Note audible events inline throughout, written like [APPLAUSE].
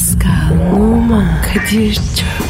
Pascal, Oman, Kadir çok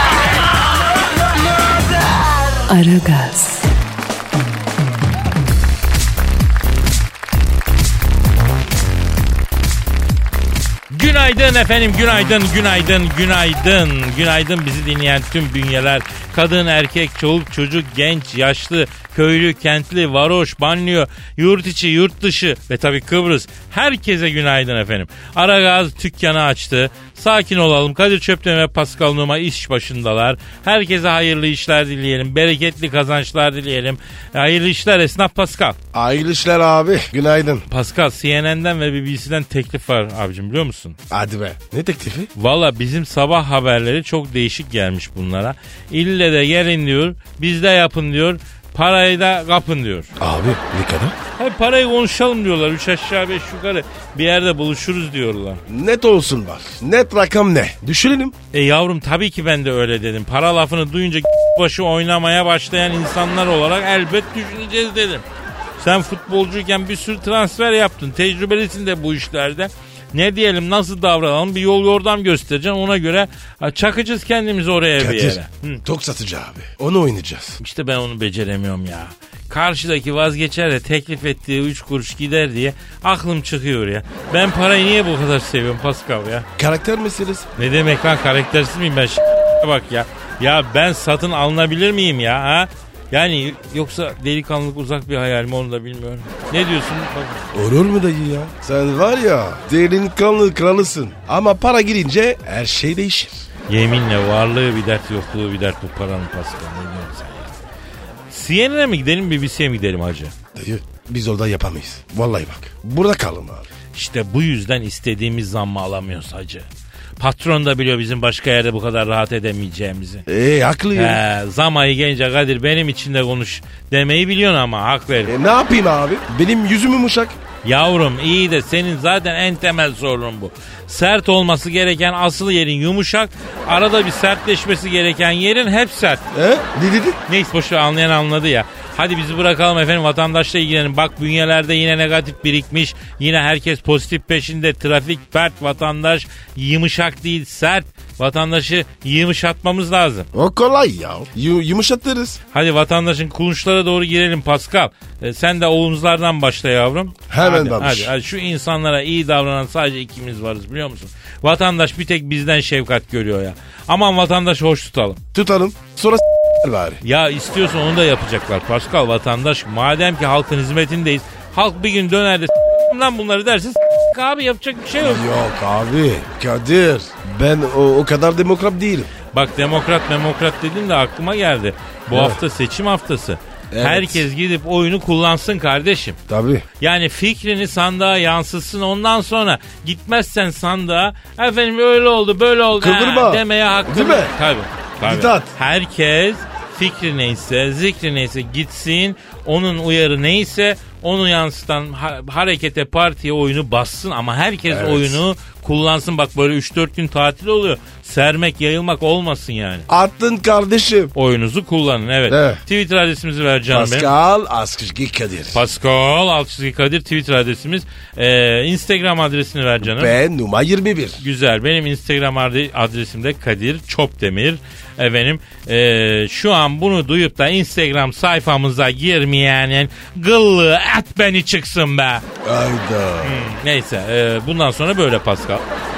Aragaz, Günaydın efendim, günaydın, günaydın, günaydın. Günaydın bizi dinleyen tüm bünyeler. Kadın, erkek, çoluk, çocuk, genç, yaşlı, köylü, kentli, varoş, banliyö, yurt içi, yurt dışı ve tabii Kıbrıs. Herkese günaydın efendim. Aragaz dükkanı açtı. Sakin olalım. Kadir Çöpten ve Pascal Numa iş başındalar. Herkese hayırlı işler dileyelim. Bereketli kazançlar dileyelim. Hayırlı işler esnaf Pascal. Hayırlı işler abi. Günaydın. Pascal CNN'den ve BBC'den teklif var abicim biliyor musun? Hadi be. Ne teklifi? Valla bizim sabah haberleri çok değişik gelmiş bunlara. İlle de gelin diyor, bizde yapın diyor, parayı da kapın diyor. Abi ne kadar? Hep parayı konuşalım diyorlar. Üç aşağı beş yukarı bir yerde buluşuruz diyorlar. Net olsun bak. Net rakam ne? Düşünelim. E yavrum tabii ki ben de öyle dedim. Para lafını duyunca başı oynamaya başlayan insanlar olarak elbet düşüneceğiz dedim. Sen futbolcuyken bir sürü transfer yaptın. Tecrübelisin de bu işlerde. Ne diyelim nasıl davranalım bir yol yordam göstereceksin ona göre ha, çakacağız kendimizi oraya bir Kadir. yere. Hı. Tok satıcı abi. Onu oynayacağız. İşte ben onu beceremiyorum ya. Karşıdaki vazgeçer de teklif ettiği 3 kuruş gider diye aklım çıkıyor ya. Ben parayı niye bu kadar seviyorum Pascal ya? Karakter meselesi. Ne demek lan karaktersiz miyim ben? Bak ya. Ya ben satın alınabilir miyim ya ha? Yani yoksa delikanlılık uzak bir hayal mi onu da bilmiyorum. Ne diyorsun? Bak. Olur mu dayı ya? Sen var ya derin kanlı kralısın. Ama para girince her şey değişir. Yeminle varlığı bir dert yokluğu bir dert bu paranın Pascal. Ne diyorsun sen ya? CNN'e mi gidelim BBC'ye mi gidelim hacı? Dayı biz orada yapamayız. Vallahi bak. Burada kalın abi. İşte bu yüzden istediğimiz zammı alamıyoruz hacı. Patron da biliyor bizim başka yerde bu kadar rahat edemeyeceğimizi. Eee haklı ya. He, zam ayı gelince Kadir benim için de konuş demeyi biliyorsun ama hak ver. E, ne yapayım abi? Benim yüzüm yumuşak. Yavrum iyi de senin zaten en temel sorunun bu. Sert olması gereken asıl yerin yumuşak. Arada bir sertleşmesi gereken yerin hep sert. He? Ne dedi? Neyse boşver anlayan anladı ya. Hadi bizi bırakalım efendim vatandaşla ilgilenin. Bak bünyelerde yine negatif birikmiş. Yine herkes pozitif peşinde. Trafik pert vatandaş yumuşak değil sert. Vatandaşı yumuşatmamız lazım. O kolay ya. Yu- yumuşatırız. Hadi vatandaşın kulunçlara doğru girelim Pascal. E, sen de oğlumuzlardan başla yavrum. Hemen hadi, hadi, hadi şu insanlara iyi davranan sadece ikimiz varız biliyor musun? Vatandaş bir tek bizden şefkat görüyor ya. Aman vatandaşı hoş tutalım. Tutalım. Sonra bari. Ya istiyorsan onu da yapacaklar Pascal vatandaş. Madem ki halkın hizmetindeyiz. Halk bir gün döner de "S- lan bunları dersin "S- abi yapacak bir şey yok. Yok abi. Kadir. Ben o, o kadar demokrat değilim. Bak demokrat demokrat dedin de aklıma geldi. Bu Evet. hafta seçim haftası. Evet. Herkes gidip oyunu kullansın kardeşim. Tabii. Yani fikrini sandığa yansıtsın ondan sonra gitmezsen sandığa efendim öyle oldu böyle oldu Kıvırma. demeye hakkın Değil mi? Tabii. tabii. Herkes fikri neyse zikri neyse gitsin onun uyarı neyse onu yansıtan ha- harekete partiye oyunu bassın ama herkes Evet. oyunu kullansın bak böyle 3-4 gün tatil oluyor sermek yayılmak olmasın yani. Attın kardeşim. Oyunuzu kullanın evet. Evet. Twitter adresimizi ver canım. Pascal Askışki Kadir. Pascal Altçizgi Kadir Twitter adresimiz. Ee, Instagram adresini ver canım. Ben numara 21. Güzel. Benim Instagram adre- adresim de Kadir Çopdemir. Efendim ee, şu an bunu duyup da Instagram sayfamıza girmeyenin gıllı et beni çıksın be. Ayda. Neyse ee, bundan sonra böyle Pascal.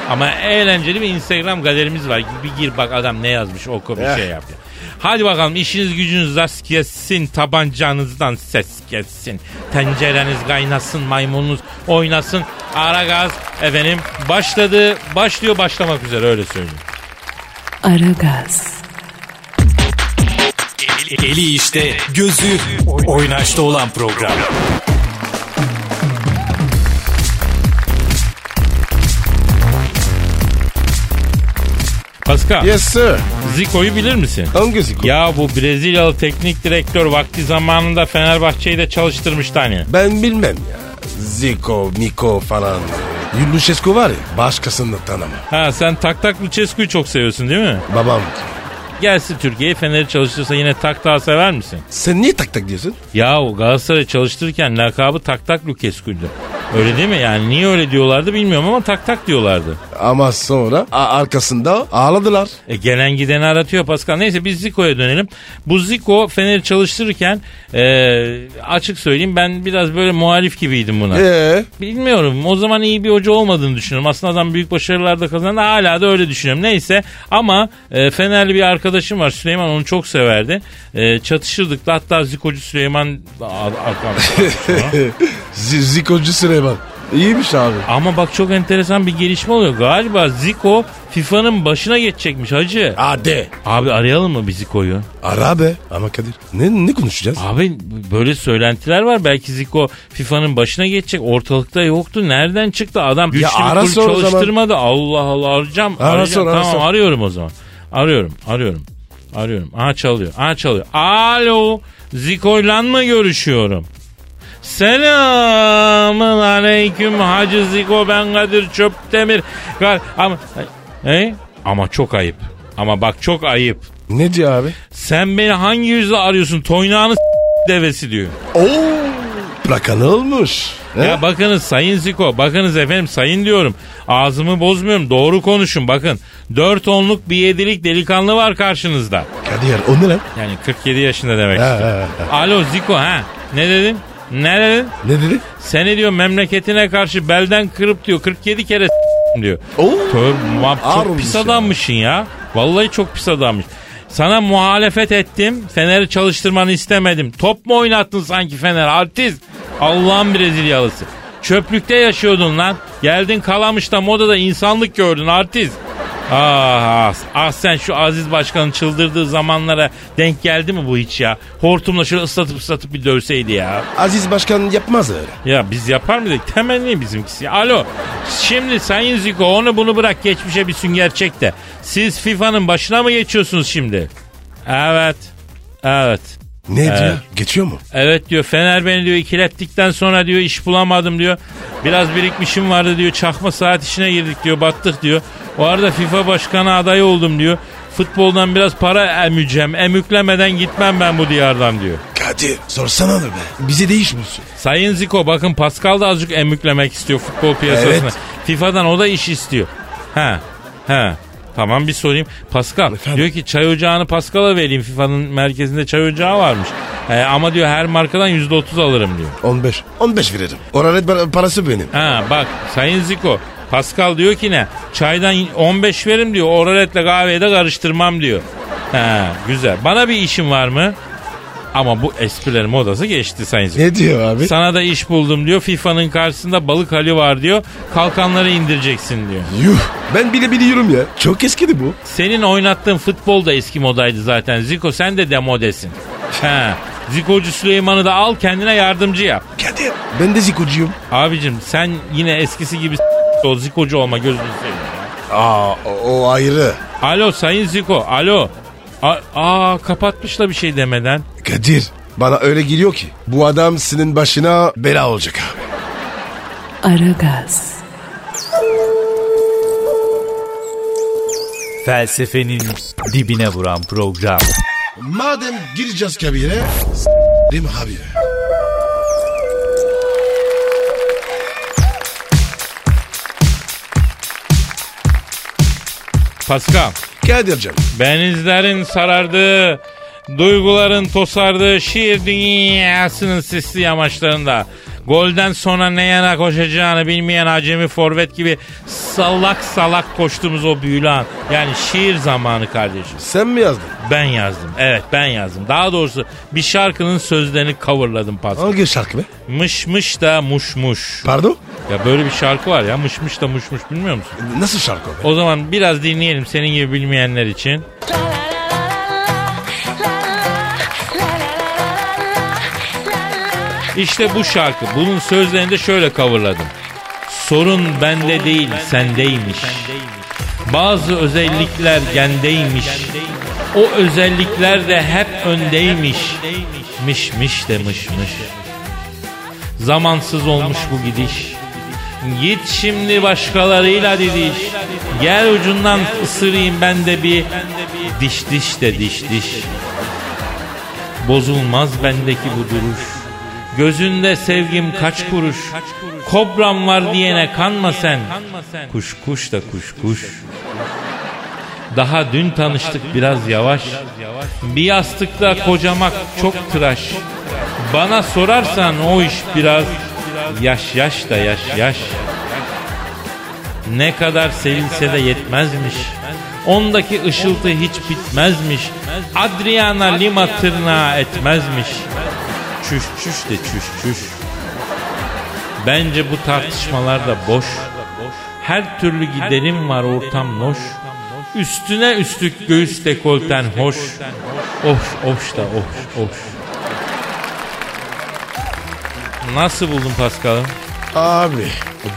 Ama eğlenceli bir Instagram galerimiz var. Bir gir bak adam ne yazmış oku bir Eh. şey yap. ya. Hadi bakalım işiniz gücünüz rast kessin, tabancanızdan ses kessin. Tencereniz kaynasın, maymununuz oynasın. Ara gaz efendim başladı, başlıyor başlamak üzere öyle söyleyeyim. Aragaz, Eli işte, gözü oynaşta olan program. Pascal, Yes sir. Zico'yu bilir misin? Hangi Zico? Ya bu Brezilyalı teknik direktör vakti zamanında Fenerbahçe'yi de çalıştırmıştı hani. Ben bilmem ya. Zico, Miko falan. Lucescu var ya başkasını tanımam. Ha sen tak tak Lucescu'yu çok seviyorsun değil mi? Babam. Gelsin Türkiye'ye Fener'i çalıştırsa yine tak tak sever misin? Sen niye tak tak diyorsun? Ya o Galatasaray çalıştırırken lakabı tak tak Lucescu'ydu. Öyle değil mi? Yani niye öyle diyorlardı bilmiyorum ama tak tak diyorlardı. Ama sonra a- arkasında ağladılar. E, gelen gideni aratıyor Pascal. Neyse biz Zico'ya dönelim. Bu Zico Fener'i çalıştırırken e, açık söyleyeyim ben biraz böyle muhalif gibiydim buna. Ee, Bilmiyorum. O zaman iyi bir hoca olmadığını düşünüyorum. Aslında adam büyük başarılar da kazandı. Hala da öyle düşünüyorum. Neyse ama e, Fenerli bir arkadaşım var. Süleyman onu çok severdi. E, çatışırdık da hatta Zikocu Süleyman arkamda. Z- Zico'cu Süleyman. [LAUGHS] İyiymiş abi. ama bak çok enteresan bir gelişme oluyor. Galiba Ziko FIFA'nın başına geçecekmiş hacı. Hadi. Abi arayalım mı bir Ziko'yu? Ara be. Ama Kadir ne, ne konuşacağız? Abi böyle söylentiler var. Belki Zico FIFA'nın başına geçecek. Ortalıkta yoktu. Nereden çıktı? Adam güçlü ara bir kulüp çalıştırmadı. Allah Allah arayacağım. Ara arayacağım. sor, ara tamam sor. arıyorum o zaman. Arıyorum arıyorum. Arıyorum. Aha çalıyor. Aha çalıyor. Alo. Zico'yla mı görüşüyorum? Selamun aleyküm Hacı Ziko ben Kadir Çöptemir. Gal- Ama, e? Ama çok ayıp. Ama bak çok ayıp. Ne diyor abi? Sen beni hangi yüzle arıyorsun? Toynağını devesi diyor. Oo. Plaka ne olmuş? He? Ya bakınız Sayın Ziko, bakınız efendim sayın diyorum. Ağzımı bozmuyorum, doğru konuşun bakın. Dört onluk bir yedilik delikanlı var karşınızda. Kadir o ne lan? Yani 47 yaşında demek Ha, istiyorum. ha, Alo Ziko ha, ne dedin? Ne dedin? Ne dedi? Seni diyor memleketine karşı belden kırıp diyor 47 kere diyor. Oo. Tövbe, ma- Ağır çok pis ya. adammışsın ya. Vallahi çok pis adammış. Sana muhalefet ettim. Fener'i çalıştırmanı istemedim. Top mu oynattın sanki Fener? Artist. Allah'ın Brezilyalısı. Çöplükte yaşıyordun lan. Geldin Kalamış'ta modada insanlık gördün artist. Ah, ah, ah sen şu Aziz Başkan'ın çıldırdığı zamanlara denk geldi mi bu hiç ya? Hortumla şöyle ıslatıp ıslatıp bir dövseydi ya. Aziz Başkan yapmaz öyle. Ya biz yapar mıydık? Temenni bizimkisi. Alo. Şimdi Sayın Ziko onu bunu bırak geçmişe bir sünger çek de. Siz FIFA'nın başına mı geçiyorsunuz şimdi? Evet. Evet. Ne Evet. diyor? Geçiyor mu? Evet diyor Fener beni diyor ikilettikten sonra diyor iş bulamadım diyor. Biraz birikmişim vardı diyor çakma saat işine girdik diyor battık diyor. O arada FIFA başkanı adayı oldum diyor. Futboldan biraz para emeceğim. Emüklemeden gitmem ben bu diyardan diyor. Kadir sorsana da be. Bize değiş bulsun. Sayın Ziko bakın Pascal da azıcık emüklemek istiyor futbol piyasasına. Evet. FIFA'dan o da iş istiyor. Ha ha. Tamam bir sorayım. Pascal Efendim? diyor ki çay ocağını Pascal'a vereyim. FIFA'nın merkezinde çay ocağı varmış. Ee, ama diyor her markadan %30 alırım diyor. 15. 15 veririm. Par- parası benim. Ha bak Sayın Ziko Pascal diyor ki ne? Çaydan 15 verim diyor. Oraletle kahveyi de karıştırmam diyor. Ha güzel. Bana bir işim var mı? Ama bu esprilerin modası geçti Sayın Ziko. Ne diyor abi? Sana da iş buldum diyor. FIFA'nın karşısında balık hali var diyor. Kalkanları indireceksin diyor. Yuh. Ben bile biliyorum ya. Çok eskidi bu. Senin oynattığın futbol da eski modaydı zaten. Ziko sen de demodesin. Ha. Zikocu Süleyman'ı da al kendine yardımcı yap. Kadir. Ben de zikocuyum. Abicim sen yine eskisi gibi ol zikocu olma gözünü seveyim. Aa o, o ayrı. Alo Sayın Ziko alo. Aa kapatmış da bir şey demeden. Kadir. Bana öyle geliyor ki. Bu adam senin başına bela olacak abi. Aragaz, Felsefenin dibine vuran program. Madem gireceğiz kabire. S**rim abi. Pascal. Kadir'cim. Benizlerin sarardığı, duyguların tosardığı şiir dünyasının sisli yamaçlarında golden sonra ne yana koşacağını bilmeyen acemi forvet gibi salak salak koştuğumuz o büyülü an. Yani şiir zamanı kardeşim. Sen mi yazdın? Ben yazdım. Evet ben yazdım. Daha doğrusu bir şarkının sözlerini coverladım Pascal. Hangi şarkı be? Mış mış da muş muş. Pardon? Ya böyle bir şarkı var ya mış mış da muş muş bilmiyor musun? Nasıl şarkı o be? O zaman biraz dinleyelim senin gibi bilmeyenler için. İşte bu şarkı. Bunun sözlerini de şöyle coverladım. Sorun bende değil sendeymiş. Bazı özellikler gendeymiş. O özellikler de hep öndeymiş. Miş miş de mış mış. Zamansız olmuş bu gidiş. Git şimdi başkalarıyla didiş. Gel ucundan ısırayım ben de bir diş diş de diş diş. Bozulmaz bendeki bu duruş. Gözünde sevgim kaç kuruş. Kobram var diyene kanma sen. Kuş kuş da kuş kuş. Daha dün tanıştık biraz yavaş. Bir yastıkta kocamak çok tıraş. Bana sorarsan o iş biraz yaş yaş da yaş yaş. Ne kadar sevilse de yetmezmiş. Ondaki ışıltı hiç bitmezmiş. Adriana Lima tırnağı etmezmiş. Çüş çüş de çüş çüş. Bence bu tartışmalar da boş. Her türlü giderim var ortam loş. Üstüne üstlük göğüs dekolten hoş. Hoş hoş da hoş hoş. Nasıl buldun Paskal'ım? Abi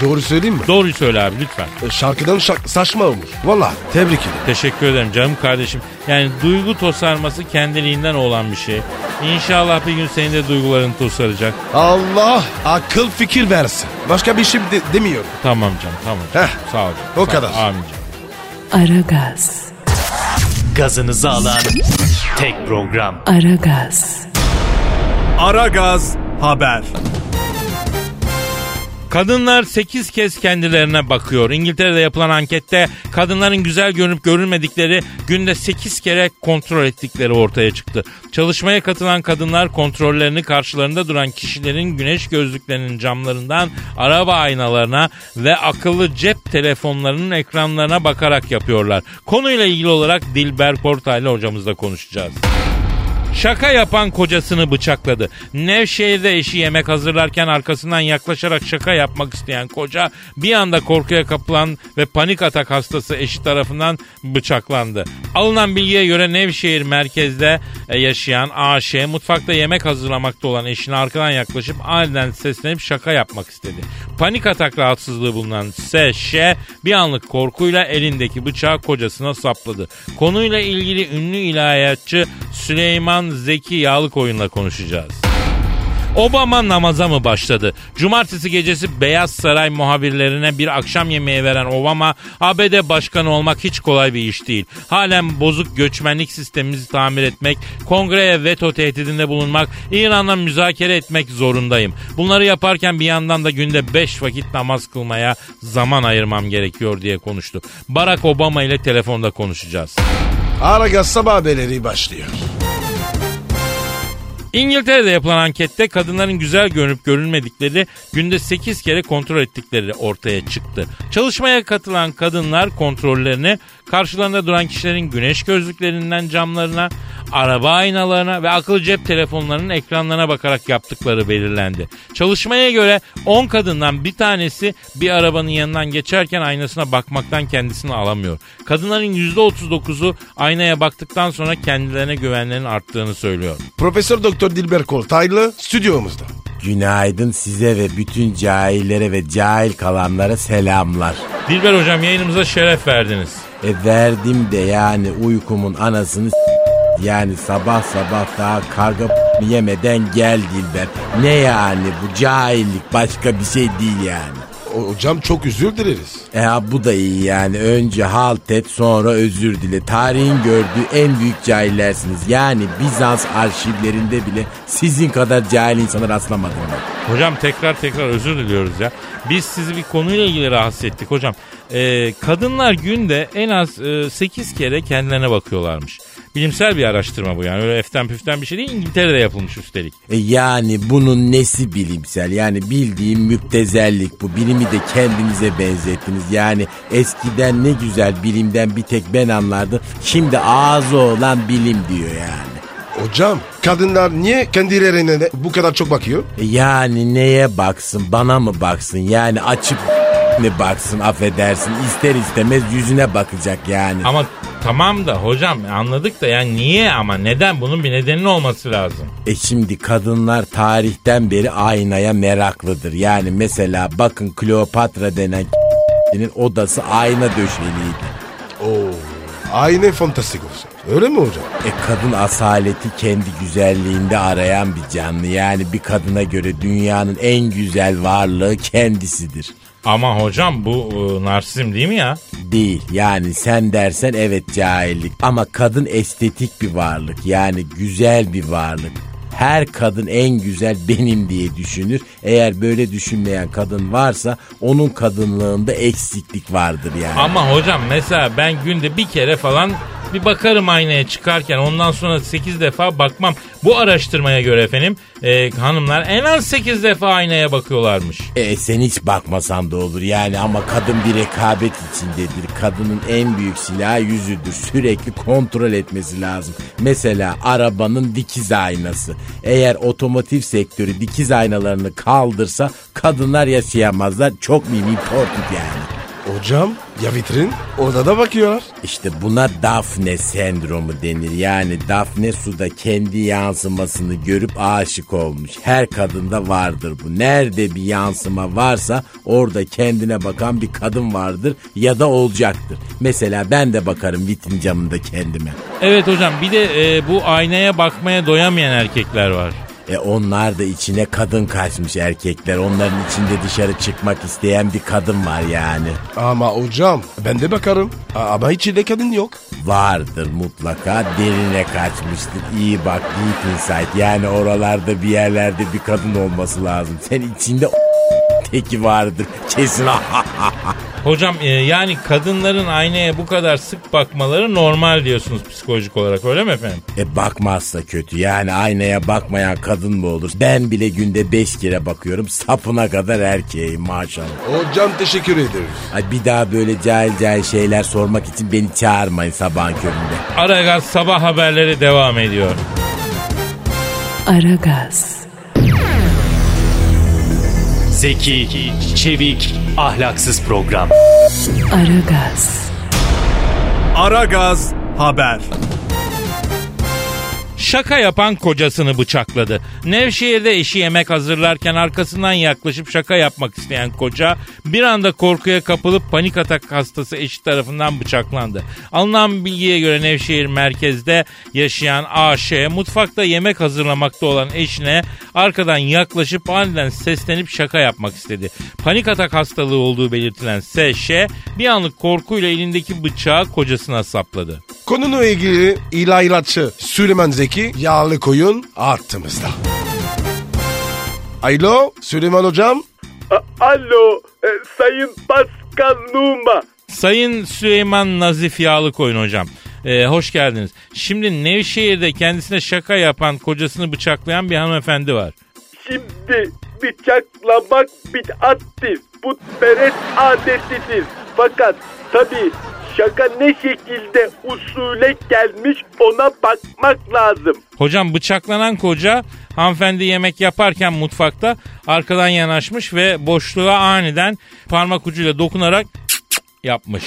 doğru söyleyeyim mi? Doğruyu söyle abi lütfen. E, Şarkıdan şak- saçma olmuş. Valla tebrik ederim. Teşekkür ederim canım kardeşim. Yani duygu tosarması kendiliğinden olan bir şey. İnşallah bir gün senin de duyguların tosaracak. Allah akıl fikir versin. Başka bir şey de- demiyorum. Tamam canım tamam. Heh, Sağ ol. o Sağ ol. kadar. Amin canım. Aragaz, Gazınızı alan tek program. Aragaz, Aragaz Haber. Kadınlar 8 kez kendilerine bakıyor. İngiltere'de yapılan ankette kadınların güzel görünüp görünmedikleri günde 8 kere kontrol ettikleri ortaya çıktı. Çalışmaya katılan kadınlar kontrollerini karşılarında duran kişilerin güneş gözlüklerinin camlarından araba aynalarına ve akıllı cep telefonlarının ekranlarına bakarak yapıyorlar. Konuyla ilgili olarak Dilber Kortaylı hocamızla konuşacağız. Şaka yapan kocasını bıçakladı. Nevşehir'de eşi yemek hazırlarken arkasından yaklaşarak şaka yapmak isteyen koca bir anda korkuya kapılan ve panik atak hastası eşi tarafından bıçaklandı. Alınan bilgiye göre Nevşehir merkezde e, yaşayan AŞ mutfakta yemek hazırlamakta olan eşine arkadan yaklaşıp aniden seslenip şaka yapmak istedi. Panik atak rahatsızlığı bulunan SŞ bir anlık korkuyla elindeki bıçağı kocasına sapladı. Konuyla ilgili ünlü ilahiyatçı Süleyman Zeki Yağlıkoyun'la konuşacağız. Obama namaza mı başladı? Cumartesi gecesi Beyaz Saray muhabirlerine bir akşam yemeği veren Obama, ABD başkanı olmak hiç kolay bir iş değil. Halen bozuk göçmenlik sistemimizi tamir etmek, kongreye veto tehdidinde bulunmak, İran'la müzakere etmek zorundayım. Bunları yaparken bir yandan da günde 5 vakit namaz kılmaya zaman ayırmam gerekiyor diye konuştu. Barack Obama ile telefonda konuşacağız. Aragaz sabah haberleri başlıyor. İngiltere'de yapılan ankette kadınların güzel görünüp görünmedikleri günde 8 kere kontrol ettikleri ortaya çıktı. Çalışmaya katılan kadınlar kontrollerini karşılarında duran kişilerin güneş gözlüklerinden camlarına, araba aynalarına ve akıllı cep telefonlarının ekranlarına bakarak yaptıkları belirlendi. Çalışmaya göre 10 kadından bir tanesi bir arabanın yanından geçerken aynasına bakmaktan kendisini alamıyor. Kadınların %39'u aynaya baktıktan sonra kendilerine güvenlerinin arttığını söylüyor. Profesör Doktor Dilber Kortaylı stüdyomuzda. Günaydın size ve bütün cahillere ve cahil kalanlara selamlar. Dilber hocam yayınımıza şeref verdiniz. E verdim de yani uykumun anasını yani sabah sabah daha karga yemeden gel Dilber. Ne yani bu cahillik başka bir şey değil yani. Hocam çok özür dileriz. E bu da iyi yani. Önce halt et sonra özür dile. Tarihin gördüğü en büyük cahillersiniz. Yani Bizans arşivlerinde bile sizin kadar cahil insana rastlamadım ben. Hocam tekrar tekrar özür diliyoruz ya. Biz sizi bir konuyla ilgili rahatsız ettik hocam. Ee, kadınlar günde en az 8 kere kendilerine bakıyorlarmış. Bilimsel bir araştırma bu yani. Öyle eften püften bir şey değil. İngiltere'de yapılmış üstelik. E yani bunun nesi bilimsel? Yani bildiğim müptezellik bu. Bilimi de kendinize benzettiniz. Yani eskiden ne güzel bilimden bir tek ben anlardım. Şimdi ağzı olan bilim diyor yani. Hocam kadınlar niye kendilerine de bu kadar çok bakıyor? E yani neye baksın? Bana mı baksın? Yani açıp mi baksın affedersin. İster istemez yüzüne bakacak yani. Ama tamam da hocam anladık da yani niye ama neden bunun bir nedenin olması lazım. E şimdi kadınlar tarihten beri aynaya meraklıdır. Yani mesela bakın Kleopatra denen [LAUGHS] odası ayna döşeliydi. aynı fantastik olsun. Öyle mi hocam? E kadın asaleti kendi güzelliğinde arayan bir canlı. Yani bir kadına göre dünyanın en güzel varlığı kendisidir. Ama hocam bu e, narsizm değil mi ya? Değil yani sen dersen evet cahillik ama kadın estetik bir varlık yani güzel bir varlık. Her kadın en güzel benim diye düşünür. Eğer böyle düşünmeyen kadın varsa onun kadınlığında eksiklik vardır yani. Ama hocam mesela ben günde bir kere falan bir bakarım aynaya çıkarken ondan sonra 8 defa bakmam. Bu araştırmaya göre efendim e, hanımlar en az 8 defa aynaya bakıyorlarmış. E sen hiç bakmasan da olur yani ama kadın bir rekabet içindedir. Kadının en büyük silahı yüzüdür. Sürekli kontrol etmesi lazım. Mesela arabanın dikiz aynası. Eğer otomotiv sektörü dikiz aynalarını kaldırsa kadınlar yaşayamazlar. Çok mimi important yani. Hocam ya vitrin orada da bakıyorlar. İşte buna Daphne sendromu denir. Yani Daphne suda kendi yansımasını görüp aşık olmuş. Her kadında vardır bu. Nerede bir yansıma varsa orada kendine bakan bir kadın vardır ya da olacaktır. Mesela ben de bakarım vitrin camında kendime. Evet hocam bir de e, bu aynaya bakmaya doyamayan erkekler var. E onlar da içine kadın kaçmış erkekler. Onların içinde dışarı çıkmak isteyen bir kadın var yani. Ama hocam ben de bakarım. Ama içinde kadın yok. Vardır mutlaka derine kaçmıştır. İyi bak deep insight yani oralarda bir yerlerde bir kadın olması lazım. Sen içinde teki vardır kesin. [LAUGHS] Hocam e, yani kadınların aynaya bu kadar sık bakmaları normal diyorsunuz psikolojik olarak öyle mi efendim? e bakmazsa kötü yani aynaya bakmayan kadın mı olur? Ben bile günde beş kere bakıyorum sapına kadar erkeğim maşallah. Hocam teşekkür ederiz. Ay bir daha böyle cahil cahil şeyler sormak için beni çağırmayın sabahın köründe. Aragaz sabah haberleri devam ediyor. Aragaz, Zeki, çevik, ahlaksız program. Aragaz, Aragaz haber. Şaka yapan kocasını bıçakladı. Nevşehir'de eşi yemek hazırlarken arkasından yaklaşıp şaka yapmak isteyen koca bir anda korkuya kapılıp panik atak hastası eşi tarafından bıçaklandı. Alınan bilgiye göre Nevşehir merkezde yaşayan AŞ mutfakta yemek hazırlamakta olan eşine arkadan yaklaşıp aniden seslenip şaka yapmak istedi. Panik atak hastalığı olduğu belirtilen SŞ bir anlık korkuyla elindeki bıçağı kocasına sapladı. Konuyla ilgili ilaççı Süleyman Zeki yağlı koyun arttığımızda. Alo Süleyman hocam. Alo, e, Sayın Pascal Numa. Sayın Süleyman Nazif Yağlıkoyun hocam. Ee, hoş geldiniz. Şimdi Nevşehir'de kendisine şaka yapan kocasını bıçaklayan bir hanımefendi var. Şimdi bıçaklamak bid'attir. Putperest adetidir. Fakat tabi şaka ne şekilde usule gelmiş ona bakmak lazım. Hocam bıçaklanan koca hanımefendi yemek yaparken mutfakta arkadan yanaşmış ve boşluğa aniden parmak ucuyla dokunarak yapmış.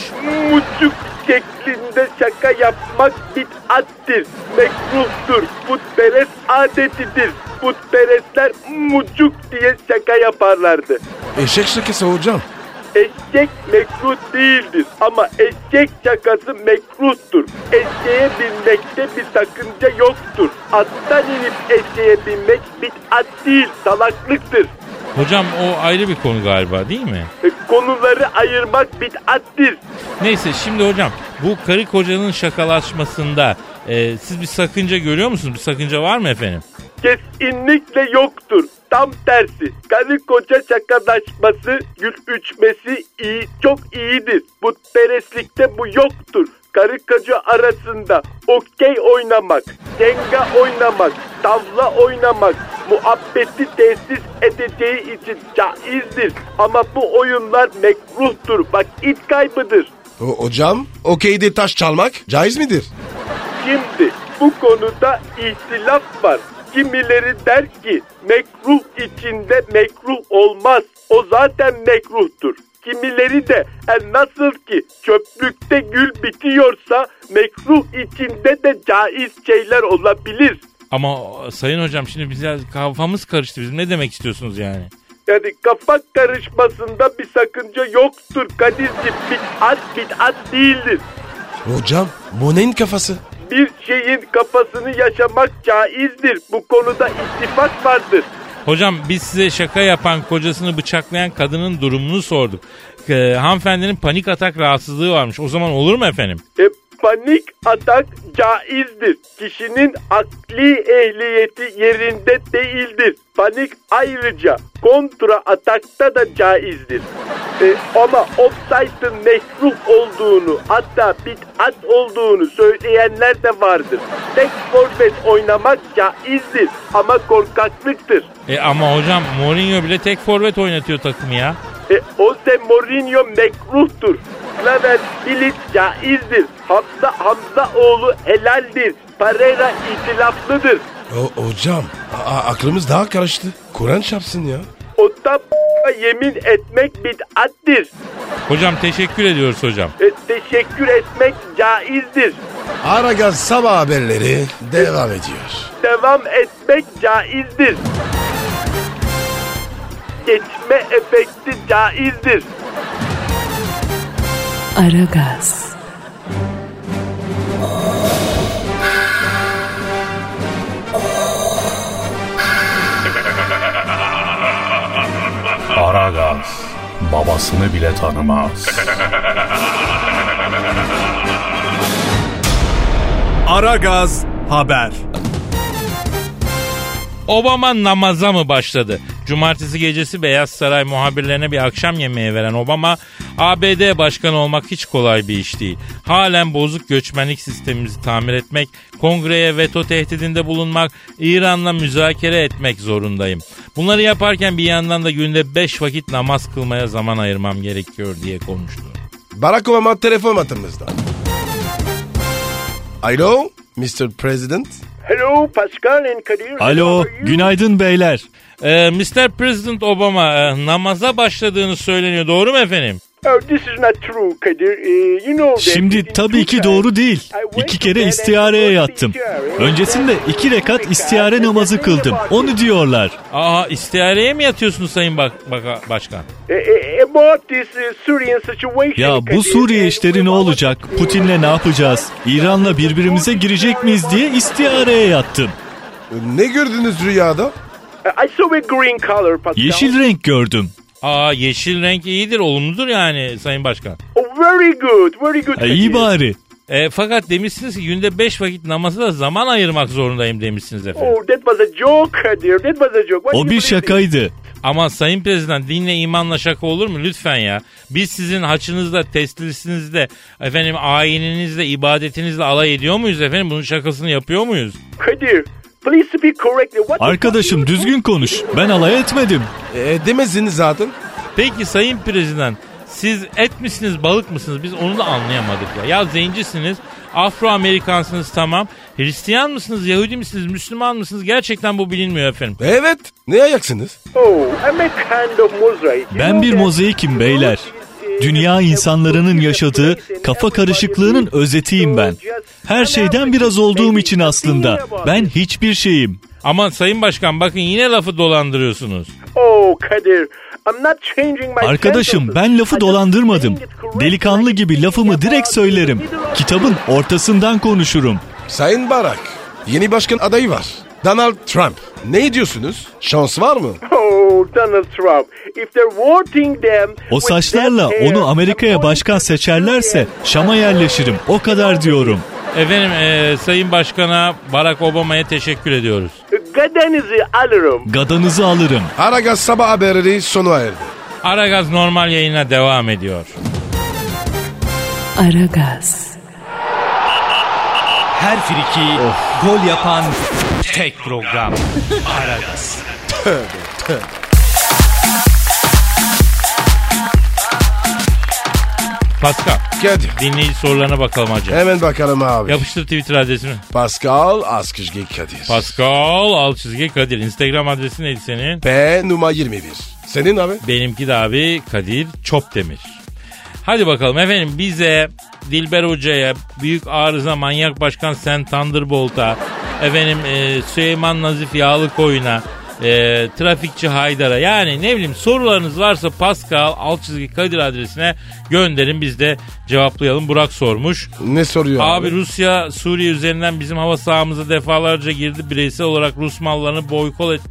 Mucuk şeklinde şaka yapmak bid'attir. Mekruhtur. Putperest adetidir. Putperestler mucuk diye şaka yaparlardı. Eşek şakası hocam. Eşek mekruh değildir ama eşek şakası mekruhtur. Eşeğe binmekte bir sakınca yoktur. Attan inip eşeğe binmek bid'at değil, salaklıktır. Hocam o ayrı bir konu galiba değil mi? E, Konuları ayırmak bid'attir. Neyse şimdi hocam bu karı kocanın şakalaşmasında e, siz bir sakınca görüyor musunuz? Bir sakınca var mı efendim? Kesinlikle yoktur. Tam tersi. Karı koca şakalaşması, gül üçmesi iyi, çok iyidir. Putperestlikte bu yoktur. Karı koca arasında okey oynamak, denga oynamak, tavla oynamak, muhabbeti tesis edeceği için caizdir. Ama bu oyunlar mekruhtur, vakit kaybıdır. O, hocam okeyde taş çalmak caiz midir? Şimdi bu konuda ihtilaf var. Kimileri der ki mekruh içinde mekruh olmaz. O zaten mekruhtur. Kimileri de e, nasıl ki çöplükte gül bitiyorsa mekruh içinde de caiz şeyler olabilir. Ama sayın hocam şimdi bize kafamız karıştı bizim. Ne demek istiyorsunuz yani? Yani kafa karışmasında bir sakınca yoktur Kadir'ciğim. Bid'at bid'at değildir. Hocam bu neyin kafası? Bir şeyin kafasını yaşamak caizdir. Bu konuda ittifak vardır. Hocam biz size şaka yapan kocasını bıçaklayan kadının durumunu sorduk. Ee, hanımefendinin panik atak rahatsızlığı varmış. O zaman olur mu efendim? E, panik atak caizdir. Kişinin akli ehliyeti yerinde değildir. Panik ayrıca kontra atakta da caizdir. E, ama offside'ın mekruh olduğunu hatta bid'at olduğunu söyleyenler de vardır. Tek forvet oynamak caizdir ama korkaklıktır. E ama hocam Mourinho bile tek forvet oynatıyor takımı ya. E, Jose Mourinho mekruhtur. Slaven Bilic caizdir. Hamza Hamzaoğlu helaldir. Pereira itilaflıdır. O, hocam a- a- aklımız daha karıştı. Kur'an çarpsın ya. O da yemin etmek bid'attir. Hocam teşekkür ediyoruz hocam. E, teşekkür etmek caizdir. Aragaz sabah haberleri devam ediyor. Devam etmek caizdir. Geçme efekti caizdir. Aragaz, Aragaz babasını bile tanımaz. Aragaz haber. Obama namaza mı başladı? Cumartesi gecesi Beyaz Saray muhabirlerine bir akşam yemeği veren Obama, ABD başkanı olmak hiç kolay bir iş değil. Halen bozuk göçmenlik sistemimizi tamir etmek, kongreye veto tehdidinde bulunmak, İran'la müzakere etmek zorundayım. Bunları yaparken bir yandan da günde 5 vakit namaz kılmaya zaman ayırmam gerekiyor diye konuştu. Barack Obama telefon hattımızda. Alo Mr. President. Hello Pascal and Kadir. Alo, günaydın beyler. Ee, Mr. President Obama e, namaza başladığını söyleniyor. Doğru mu efendim? This is not true Kadir. You know that Şimdi tabii ki doğru değil. İki kere istihareye yattım. Öncesinde iki rekat istihare namazı kıldım. Onu diyorlar. Aha istihareye mi yatıyorsunuz Sayın bak, Baka- Başkan? Eh, eh, About this eh, Syrian situation. Ya bu Suriye işleri ne olacak? Putin'le ne yapacağız? İran'la birbirimize girecek miyiz diye istihareye yattım. Ne gördünüz rüyada? I saw a green color Pascal. Yeşil renk gördüm. Aa yeşil renk iyidir, olumludur yani Sayın Başkan. Oh, very good, very good. Ha, iyi bari. E, fakat demişsiniz ki günde 5 vakit namaza da zaman ayırmak zorundayım demişsiniz efendim. Oh, that was a joke, Kadir. That was a joke. Why O bir şakaydı. Ama Sayın Prezident dinle imanla şaka olur mu lütfen ya. Biz sizin haçınızda, testisinizde, efendim ayininizle, ibadetinizle alay ediyor muyuz efendim? Bunun şakasını yapıyor muyuz? Kadir, please speak correctly. What Arkadaşım düzgün konuş. Ben alay etmedim. E, demezsiniz zaten. Peki Sayın Prezident siz et misiniz balık mısınız biz onu da anlayamadık ya. Ya zencisiniz Afro Amerikansınız tamam. Hristiyan mısınız Yahudi misiniz Müslüman mısınız gerçekten bu bilinmiyor efendim. Evet. Ne ayaksınız? Oh, I'm a kind of mosaic. You Ben bir mozaikim beyler. Dünya insanların yaşadığı kafa karışıklığının özetiyim ben. Her şeyden biraz olduğum için aslında. Ben hiçbir şeyim. Ama Sayın Başkan bakın yine lafı dolandırıyorsunuz. Oh, Kadir, I'm not changing my Arkadaşım ben lafı dolandırmadım. Delikanlı gibi lafımı direkt söylerim. Kitabın ortasından konuşurum. Sayın Barak. Yeni başkan adayı var. Donald Trump. Ne diyorsunuz? Şans var mı? Oh, Donald Trump. If they're voting them O saçlarla onu Amerika'ya başkan seçerlerse. Şam'a yerleşirim. O kadar diyorum. Efendim e, Sayın Başkan'a Barack Obama'ya teşekkür ediyoruz. Gadanızı alırım. Gadanızı alırım. Aragaz sabah haberleri sona erdi. Aragaz normal yayına devam ediyor. Aragaz, Her friki gol yapan tek program. Aragaz. Pascal Kadir. dinleyici sorularına bakalım hacı. Hemen bakalım abi. Yapıştır Twitter adresini. Pascal Askışge Kadir. Pascal alt çizgi Kadir. Instagram adresi neydi senin? P numara 21. Senin abi? Benimki de abi Kadir Çopdemir. Hadi bakalım efendim bize Dilber Hoca'ya, Büyük Arıza Manyak Başkan Sen Thunderbolt'a, efendim e, Süleyman Nazif Yağlıkoyun'a, e, trafikçi Haydar'a yani ne bileyim sorularınız varsa Pascal alt çizgi Kadir adresine gönderin biz de cevaplayalım. Burak sormuş. Ne soruyor abi? Abi Rusya Suriye üzerinden bizim hava sahamıza defalarca girdi. Bireysel olarak Rus mallarını boykot et,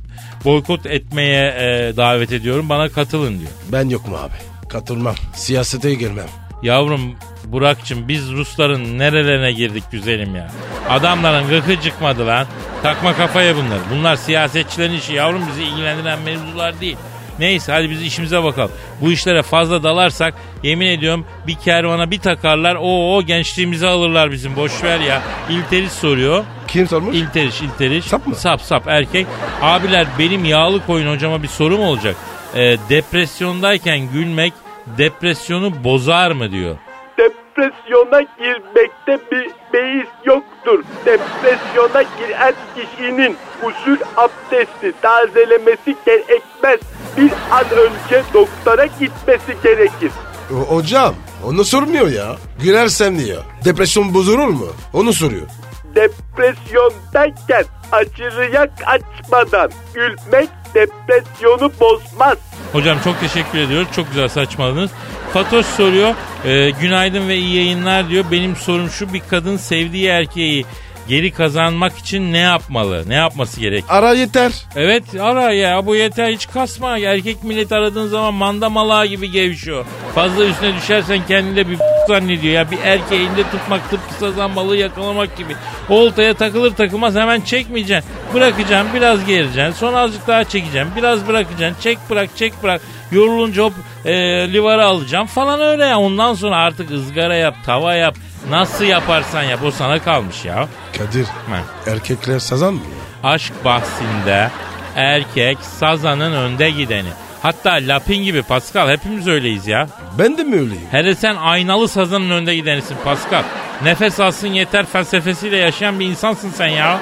boykot etmeye e, davet ediyorum. Bana katılın diyor. Ben yokum abi. Katılmam. Siyasete girmem. Yavrum Burak'cığım biz Rusların nerelerine girdik güzelim ya. Adamların gıkı çıkmadı lan. Takma kafaya bunlar. Bunlar siyasetçilerin işi yavrum bizi ilgilendiren mevzular değil. Neyse hadi biz işimize bakalım. Bu işlere fazla dalarsak yemin ediyorum bir kervana bir takarlar o o gençliğimizi alırlar bizim boş ver ya. İlteriş soruyor. Kim sormuş? İlteriş ilteriş. Sap mı? Sap sap erkek. Abiler benim yağlı koyun hocama bir sorum olacak. Ee, depresyondayken gülmek depresyonu bozar mı diyor. Depresyona girmekte bir beis yoktur. Depresyona giren kişinin usul abdesti tazelemesi gerekmez. Bir an önce doktora gitmesi gerekir. O- hocam onu sormuyor ya. Gülersem diyor. Depresyon bozulur mu? Onu soruyor. Depresyondayken aşırıya kaçmadan gülmek depresyonu bozmaz. Hocam çok teşekkür ediyoruz. Çok güzel saçmaladınız. Fatoş soruyor. e, günaydın ve iyi yayınlar diyor. Benim sorum şu bir kadın sevdiği erkeği geri kazanmak için ne yapmalı? Ne yapması gerek? Ara yeter. Evet ara ya bu yeter hiç kasma. Erkek millet aradığın zaman manda malağı gibi gevşiyor. Fazla üstüne düşersen kendine bir [LAUGHS] zannediyor. Ya bir erkeği elinde tutmak tıpkı sazan balığı yakalamak gibi. Oltaya takılır takılmaz hemen çekmeyeceksin. Bırakacaksın biraz gereceksin. Sonra azıcık daha çekeceksin. Biraz bırakacaksın. Çek bırak çek bırak. Yorulunca hop e, livara alacaksın falan öyle ya. Ondan sonra artık ızgara yap, tava yap. Nasıl yaparsan yap o sana kalmış ya. Kadir Heh. erkekler sazan mı? Aşk bahsinde erkek sazanın önde gideni. Hatta Lapin gibi Pascal hepimiz öyleyiz ya. Ben de mi öyleyim? Hele sen aynalı sazanın önde gidenisin Pascal. Nefes alsın yeter felsefesiyle yaşayan bir insansın sen ya.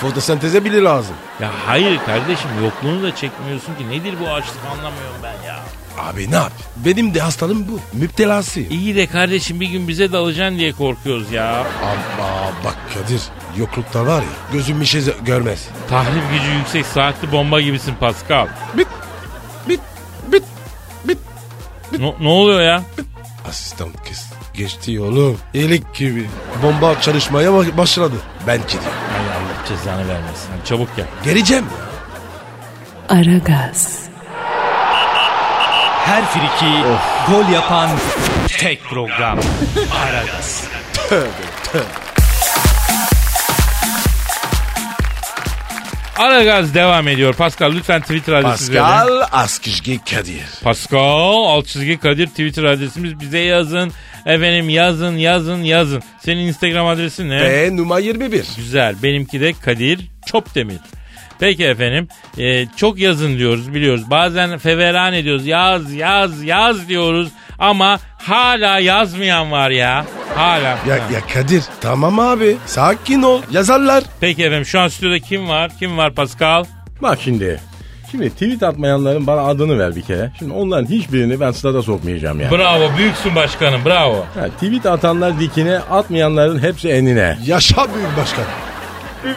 Fotosenteze bile lazım. Ya hayır kardeşim yokluğunu da çekmiyorsun ki. Nedir bu açlık anlamıyorum ben ya. Abi ne yap? Benim de hastalığım bu. Müptelasıyım. İyi de kardeşim bir gün bize dalacaksın diye korkuyoruz ya. Ama bak Kadir yoklukta var ya gözüm bir şey görmez. Tahrip gücü yüksek saatli bomba gibisin Pascal. Bit bit bit bit. Ne, ne oluyor ya? Asistan kız geçti oğlum. İyilik gibi. Bomba çalışmaya ba- başladı. Ben gidiyorum. Ay Allah cezanı vermesin. Hadi çabuk gel. Geleceğim. Aragaz, Her friki gol yapan tek program. Aragaz. Aragaz devam ediyor. Pascal lütfen Twitter adresinizi verin. Pascal Askışgi Kadir. Pascal alt çizgi Kadir Twitter adresimiz. Bize yazın. Efendim yazın yazın yazın. Senin Instagram adresin ne? Ve numara 21. Güzel. Benimki de Kadir Çopdemir. Peki efendim. Ee, çok yazın diyoruz biliyoruz. Bazen feveran ediyoruz. Yaz yaz yaz diyoruz. Ama hala yazmayan var ya. Hala. Ya, ya Kadir tamam abi sakin ol yazarlar. Peki efendim şu an stüdyoda kim var? Kim var Pascal? Bak şimdi. Şimdi tweet atmayanların bana adını ver bir kere. Şimdi onların hiçbirini ben stada sokmayacağım yani. Bravo büyüksün başkanım bravo. Ha, tweet atanlar dikine, atmayanların hepsi enine. Yaşa büyük başkan.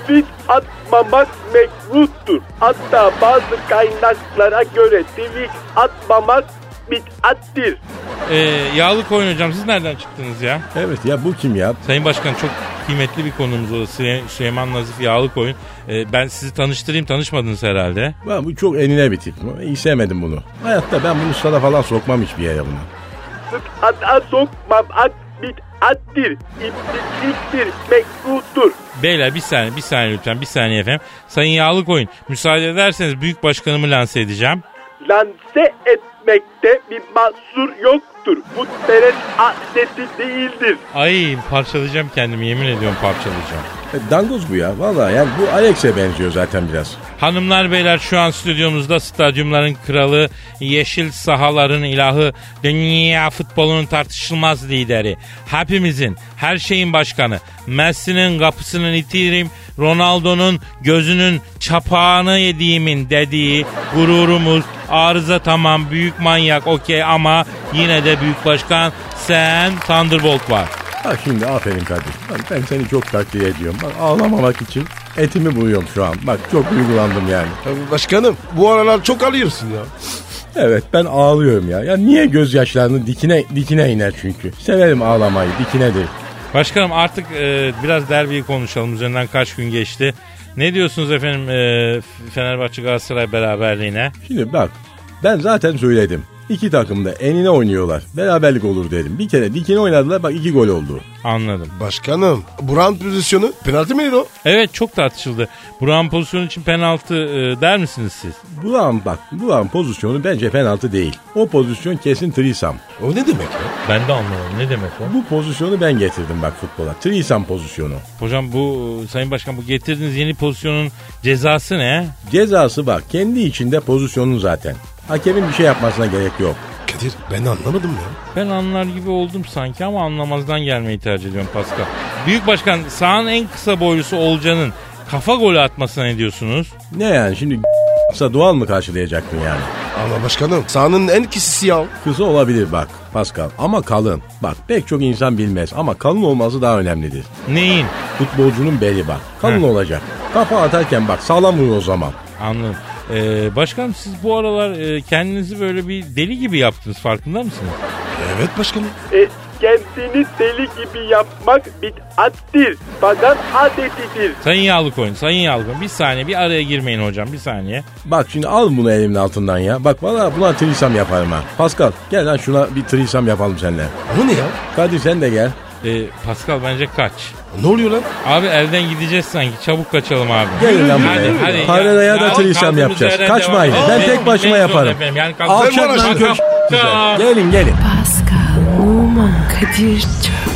Tweet atmamak mekruhtur. Hatta bazı kaynaklara göre tweet atmamak bid'attir. Ee, yağlı koyun hocam siz nereden çıktınız ya? Evet ya bu kim ya? Sayın Başkan çok kıymetli bir konumuz o. Süley- Süleyman Nazif Yağlıkoyun. Ee, ben sizi tanıştırayım tanışmadınız herhalde. Ben bu çok enine bir tip. İyi sevmedim bunu. Hayatta ben bunu stada falan sokmam hiçbir yere bunu. Sıkata sokmamak bid'attir. İbtikliktir, mekruhtur. Beyler bir saniye bir saniye lütfen bir saniye efendim. Sayın Yağlıkoyun müsaade ederseniz büyük başkanımı lanse edeceğim. Lanse etmekte bir mahsur yoktur. Bu teres adeti değildir. Ay parçalayacağım kendimi yemin ediyorum parçalayacağım. E, dangoz bu ya. Valla yani bu Alex'e benziyor zaten biraz. Hanımlar beyler şu an stüdyomuzda stadyumların kralı, yeşil sahaların ilahı, dünya futbolunun tartışılmaz lideri. Hepimizin, her şeyin başkanı. Messi'nin kapısının itirim, Ronaldo'nun gözünün çapağını yediğimin dediği gururumuz, arıza tamam, büyük manyak okey ama yine de büyük başkan sen Thunderbolt var. Bak şimdi aferin kardeşim. Bak ben seni çok takdir ediyorum. Bak ağlamamak için etimi buluyorum şu an. Bak çok duygulandım yani. Ya Başkanım bu aralar çok alıyorsun ya. Evet ben ağlıyorum ya. Ya niye gözyaşlarını dikine dikine iner çünkü. Severim ağlamayı dikinedir. Başkanım artık e, biraz derbiyi konuşalım. Üzerinden kaç gün geçti. Ne diyorsunuz efendim e, Fenerbahçe Galatasaray beraberliğine? Şimdi bak ben zaten söyledim. İki takım da enine oynuyorlar. Beraberlik olur dedim. Bir kere dikine oynadılar bak iki gol oldu. Anladım. Başkanım Buran pozisyonu penaltı mıydı o? Evet çok tartışıldı. Burak'ın pozisyonu için penaltı e, der misiniz siz? Buran bak Buran pozisyonu bence penaltı değil. O pozisyon kesin trisam. O ne demek ya? Ben de anlamadım. Ne demek o? Bu pozisyonu ben getirdim bak futbola. Trisam pozisyonu. Hocam bu e, Sayın Başkan bu getirdiğiniz yeni pozisyonun cezası ne? Cezası bak kendi içinde pozisyonun zaten. Hakemin bir şey yapmasına gerek yok. Kadir ben anlamadım ya. Ben anlar gibi oldum sanki ama anlamazdan gelmeyi tercih ediyorum Pascal. Büyük Başkan sahanın en kısa boylusu Olcan'ın kafa golü atmasına ne diyorsunuz? Ne yani şimdi kısa doğal mı karşılayacaktın yani? Ama başkanım sahanın en kisisi ya. Kısa olabilir bak Pascal ama kalın. Bak pek çok insan bilmez ama kalın olması daha önemlidir. Neyin? Futbolcunun beli bak. Kalın Heh. olacak. Kafa atarken bak sağlam vur o zaman. Anladım. Ee, başkanım siz bu aralar e, kendinizi böyle bir deli gibi yaptınız farkında mısınız? Evet başkanım. E, kendini deli gibi yapmak bid'attir. Pagan adetidir. Sayın Yağlıkoyun, Sayın Yağlıkoyun bir saniye bir araya girmeyin hocam bir saniye. Bak şimdi al bunu elimin altından ya. Bak valla buna trisam yaparım ha. Pascal gel lan şuna bir trisam yapalım seninle. O ne ya? Kadir sen de gel. Ee, Pascal bence kaç. Ne oluyor lan? Abi elden gideceğiz sanki çabuk kaçalım abi. Gelin lan Hadi, buraya. hadi. Paralaya da Ya, trisam kaldığımız yapacağız. Kaçmayın. Ben tek başıma yaparım. Yani Alçak lan kö- Pascal. Gelin gelin. Pascal, Oman, Kadir çok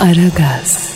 Aragaz.